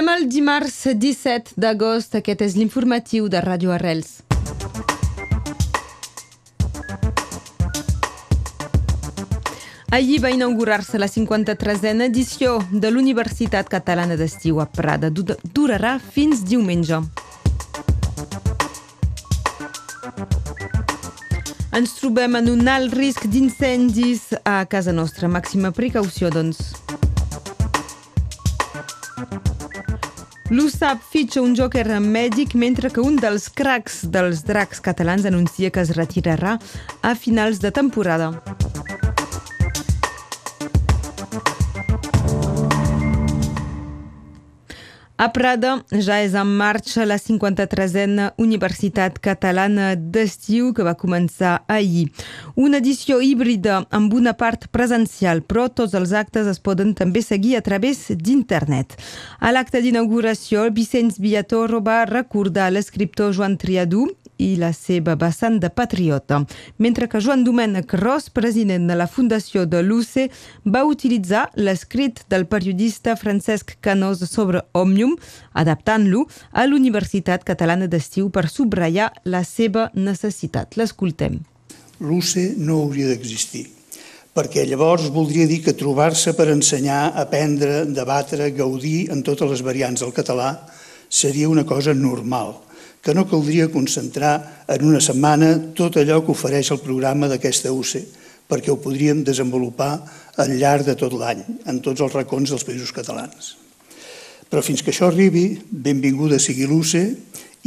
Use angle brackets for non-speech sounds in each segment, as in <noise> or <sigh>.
Estem el dimarts 17 d'agost, aquest és l'informatiu de Ràdio Arrels. Ahir va inaugurar-se la 53a edició de l'Universitat Catalana d'Estiu a Prada. Durarà fins diumenge. Ens trobem en un alt risc d'incendis a casa nostra. Màxima precaució, doncs. L'USAP fitxa un joker mèdic mentre que un dels cracs dels dracs catalans anuncia que es retirarà a finals de temporada. A Prada ja és en marxa la 53a Universitat Catalana d'Estiu que va començar ahir. Una edició híbrida amb una part presencial, però tots els actes es poden també seguir a través d'internet. A l'acte d'inauguració, Vicenç Viatorro va recordar l'escriptor Joan Triadú i la seva vessant de patriota, mentre que Joan Domènec Ros, president de la Fundació de l'UCE, va utilitzar l'escrit del periodista Francesc Canós sobre Òmnium, adaptant-lo a l'Universitat Catalana d'Estiu per subratllar la seva necessitat. L'escoltem. L'UCE no hauria d'existir perquè llavors voldria dir que trobar-se per ensenyar, aprendre, debatre, gaudir en totes les variants del català seria una cosa normal que no caldria concentrar en una setmana tot allò que ofereix el programa d'aquesta UCE, perquè ho podríem desenvolupar al llarg de tot l'any, en tots els racons dels països catalans. Però fins que això arribi, benvinguda sigui l'UCE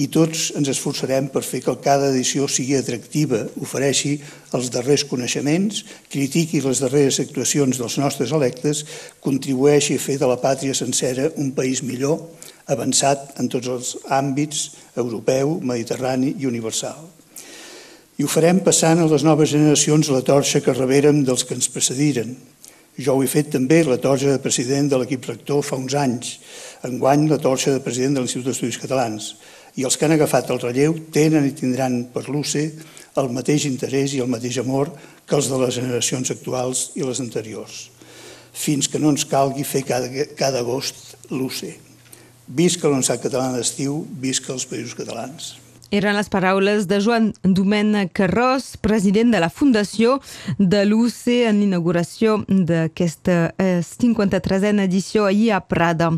i tots ens esforçarem per fer que cada edició sigui atractiva, ofereixi els darrers coneixements, critiqui les darreres actuacions dels nostres electes, contribueixi a fer de la pàtria sencera un país millor, avançat en tots els àmbits europeu, mediterrani i universal. I ho farem passant a les noves generacions la torxa que rebérem dels que ens precediren. Jo ho he fet també la torxa de president de l'equip rector fa uns anys, enguany la torxa de president de l'Institut d'Estudis Catalans. I els que han agafat el relleu tenen i tindran per l'UCE el mateix interès i el mateix amor que els de les generacions actuals i les anteriors, fins que no ens calgui fer cada, cada agost l'UCE. Visca Universitat Catalana d'Estiu, visca els països catalans. Eren les paraules de Joan Domènec Carròs, president de la Fundació de l'UCE en l'inauguració d'aquesta 53a eh, edició ahir a Prada.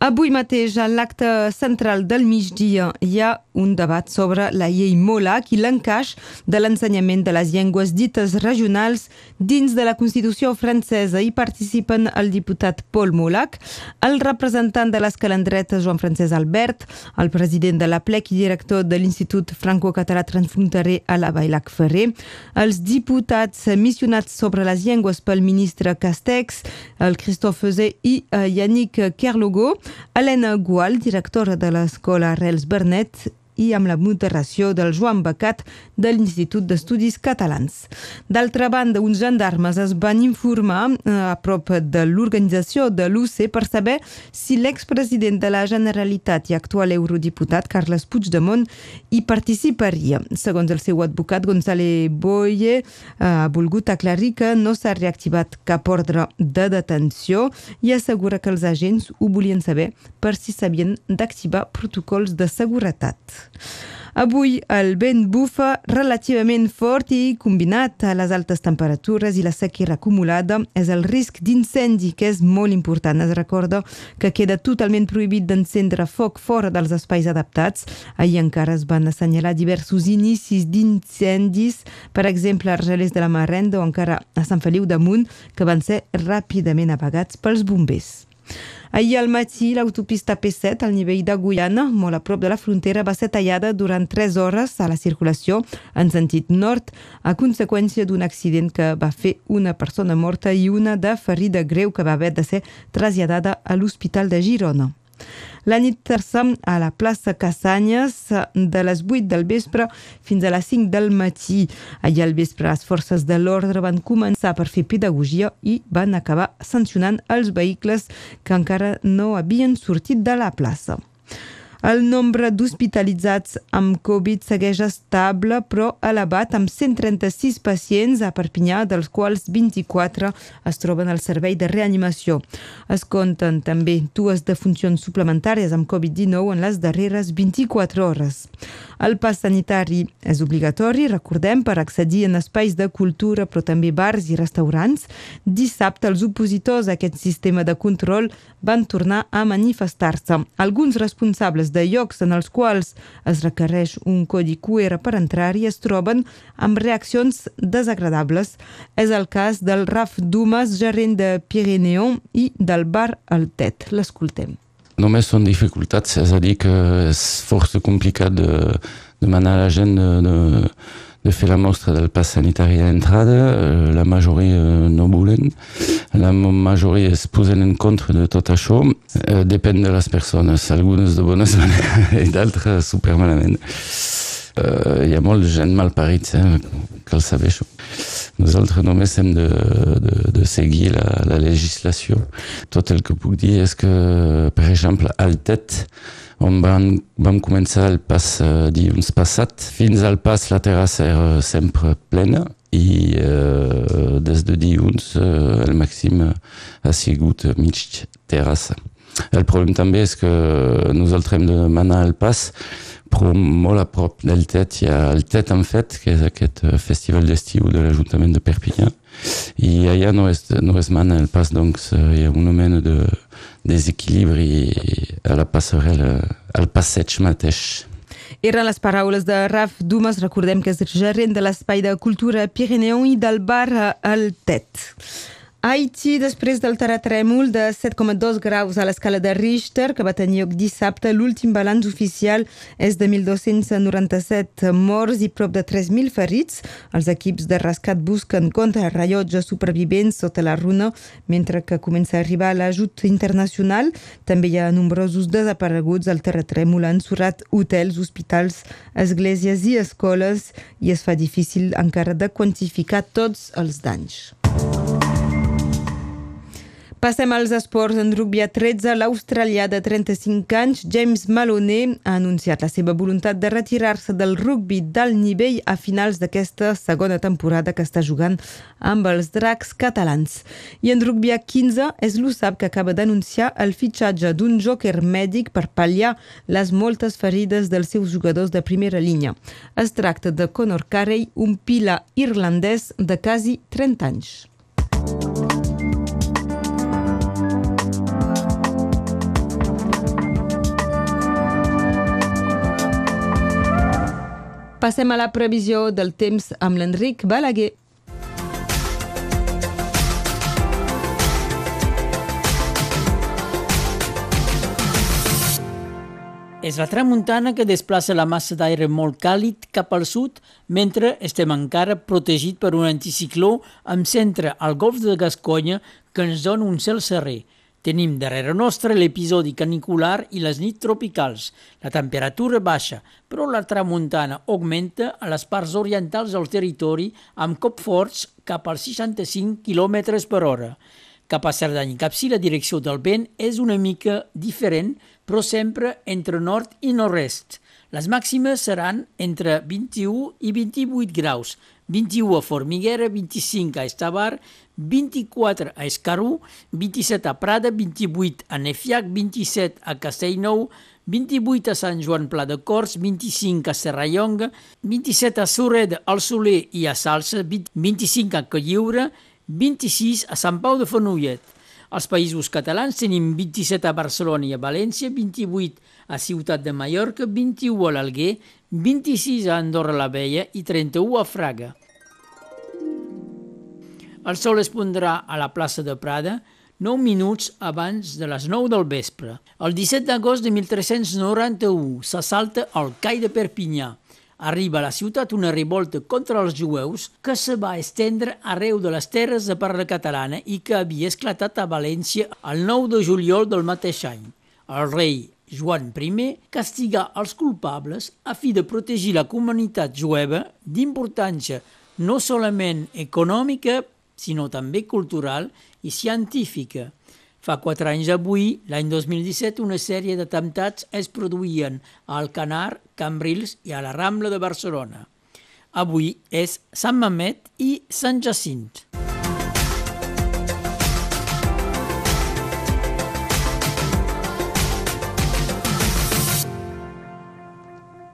Avui mateix, a l'acte central del migdia, hi ha un debat sobre la llei MOLAC i l'encaix de l'ensenyament de les llengües dites regionals dins de la Constitució francesa. Hi participen el diputat Paul Molac, el representant de l'escalandreta Joan Francesc Albert, el president de la PLEC i director de l'Institut Franco-Català Transfronterer a la Bailac Ferrer, els diputats missionats sobre les llengües pel ministre Castex, el Christophe Zé i eh, Yannick Kerlogo, Helena Gual, directora de l'escola Arrels Bernet, i amb la moderació del Joan Becat de l'Institut d'Estudis Catalans. D'altra banda, uns gendarmes es van informar eh, a prop de l'organització de l'UC per saber si l'expresident de la Generalitat i actual eurodiputat Carles Puigdemont hi participaria. Segons el seu advocat González Boye, eh, ha volgut aclarir que no s'ha reactivat cap ordre de detenció i assegura que els agents ho volien saber per si s'havien d'activar protocols de seguretat. Avui el vent bufa relativament fort i combinat a les altes temperatures i la sequera acumulada és el risc d'incendi que és molt important. Es recorda que queda totalment prohibit d'encendre foc fora dels espais adaptats. Ahir encara es van assenyalar diversos inicis d'incendis, per exemple a Argelers de la Marrenda o encara a Sant Feliu damunt, que van ser ràpidament apagats pels bombers. Ahir al matí, l'autopista P7, al nivell de Guyana, molt a prop de la frontera, va ser tallada durant 3 hores a la circulació en sentit nord a conseqüència d'un accident que va fer una persona morta i una de ferida greu que va haver de ser traslladada a l'Hospital de Girona. La nit terça a la plaça Cassanyes de les 8 del vespre fins a les 5 del matí. Allà al vespre les forces de l'ordre van començar per fer pedagogia i van acabar sancionant els vehicles que encara no havien sortit de la plaça. El nombre d'hospitalitzats amb Covid segueix estable però elevat amb 136 pacients a Perpinyà, dels quals 24 es troben al servei de reanimació. Es compten també dues defuncions suplementàries amb Covid-19 en les darreres 24 hores. El pas sanitari és obligatori, recordem, per accedir en espais de cultura, però també bars i restaurants. Dissabte, els opositors a aquest sistema de control van tornar a manifestar-se. Alguns responsables de llocs en els quals es requereix un codi QR per entrar-hi es troben amb reaccions desagradables. És el cas del Raf Dumas, gerent de Pirineu i del bar El Tet. L'escoltem. Només són dificultats, és a dir, que és força complicat de, demanar a la gent de, de, de fer la mostra del pas sanitari. Eh, la majoria no volen. La majoria es posen en contra de tot això. Eh, depèn de les persones, algunes de bones <laughs> maneres i d'altres supermalament. Uh, hi ha molt gent malparits, eh, cal saber això. Nosaltres només hem de, de, de seguir la, la legislació. Tot el que puc dir és que, per exemple, al TET, on vam, vam començar el pas uh, dilluns passat, fins al pas la terrassa era sempre plena i uh, des de dilluns uh, el màxim ha sigut mig terrassa. El problema també és que nosaltres hem de demanar el pas però molt a prop del TET. Hi ha el TET en fet, que és aquest festival d'estiu de l'Ajuntament de Perpinyà, i allà no es, no es mana el pas, doncs hi ha una mena de desequilibri a la passarel·la, al passeig mateix. Eren les paraules de Raf Dumas, recordem que és gerent de l'Espai de Cultura Pirineu i del bar El Tet. Haití, després del terratrèmol de 7,2 graus a l'escala de Richter, que va tenir lloc dissabte, l'últim balanç oficial és de 1.297 morts i prop de 3.000 ferits. Els equips de rescat busquen contra rellotges supervivents sota la runa, mentre que comença a arribar l'ajut internacional. També hi ha nombrosos desapareguts. El terratrèmol ha ensorrat hotels, hospitals, esglésies i escoles i es fa difícil encara de quantificar tots els danys. Passem als esports. En rugby a 13, l'australià de 35 anys, James Maloney, ha anunciat la seva voluntat de retirar-se del rugby d'alt nivell a finals d'aquesta segona temporada que està jugant amb els dracs catalans. I en rugby a 15 és l'USAP que acaba d'anunciar el fitxatge d'un joker mèdic per pal·liar les moltes ferides dels seus jugadors de primera línia. Es tracta de Conor Carey, un pila irlandès de quasi 30 anys. Passem a la previsió del temps amb l'Enric Balaguer. És la tramuntana que desplaça la massa d'aire molt càlid cap al sud, mentre estem encara protegit per un anticicló amb centre al golf de Gasconya que ens dona un cel serrer. Tenim darrere nostre l'episodi canicular i les nits tropicals. La temperatura baixa, però la tramuntana augmenta a les parts orientals del territori amb cop forts cap als 65 km per hora. Cap a Cerdanya i Capcí la direcció del vent és una mica diferent, però sempre entre nord i nord-est. Les màximes seran entre 21 i 28 graus, 21 a Formiguera, 25 a Estavar, 24 a Escarú, 27 a Prada, 28 a Nefiac, 27 a Castellnou, 28 a Sant Joan Pla de Cors, 25 a Serrallonga, 27 a Sureda, al Soler i a Salsa, 25 a Colliure, 26 a Sant Pau de Fenollet. Als països catalans tenim 27 a Barcelona i a València, 28 a Ciutat de Mallorca, 21 a l'Alguer, 26 a Andorra la Vella i 31 a Fraga. El sol es pondrà a la plaça de Prada 9 minuts abans de les 9 del vespre. El 17 d'agost de 1391 s'assalta el cai de Perpinyà. Arriba a la ciutat una revolta contra els jueus que se va estendre arreu de les terres de parla catalana i que havia esclatat a València el 9 de juliol del mateix any. El rei Joan I castigà els culpables a fi de protegir la comunitat jueva d'importància no solament econòmica, sinó també cultural i científica. Fa quatre anys avui, l'any 2017, una sèrie d'atemptats es produïen a Alcanar, Cambrils i a la Rambla de Barcelona. Avui és Sant Mamet i Sant Jacint.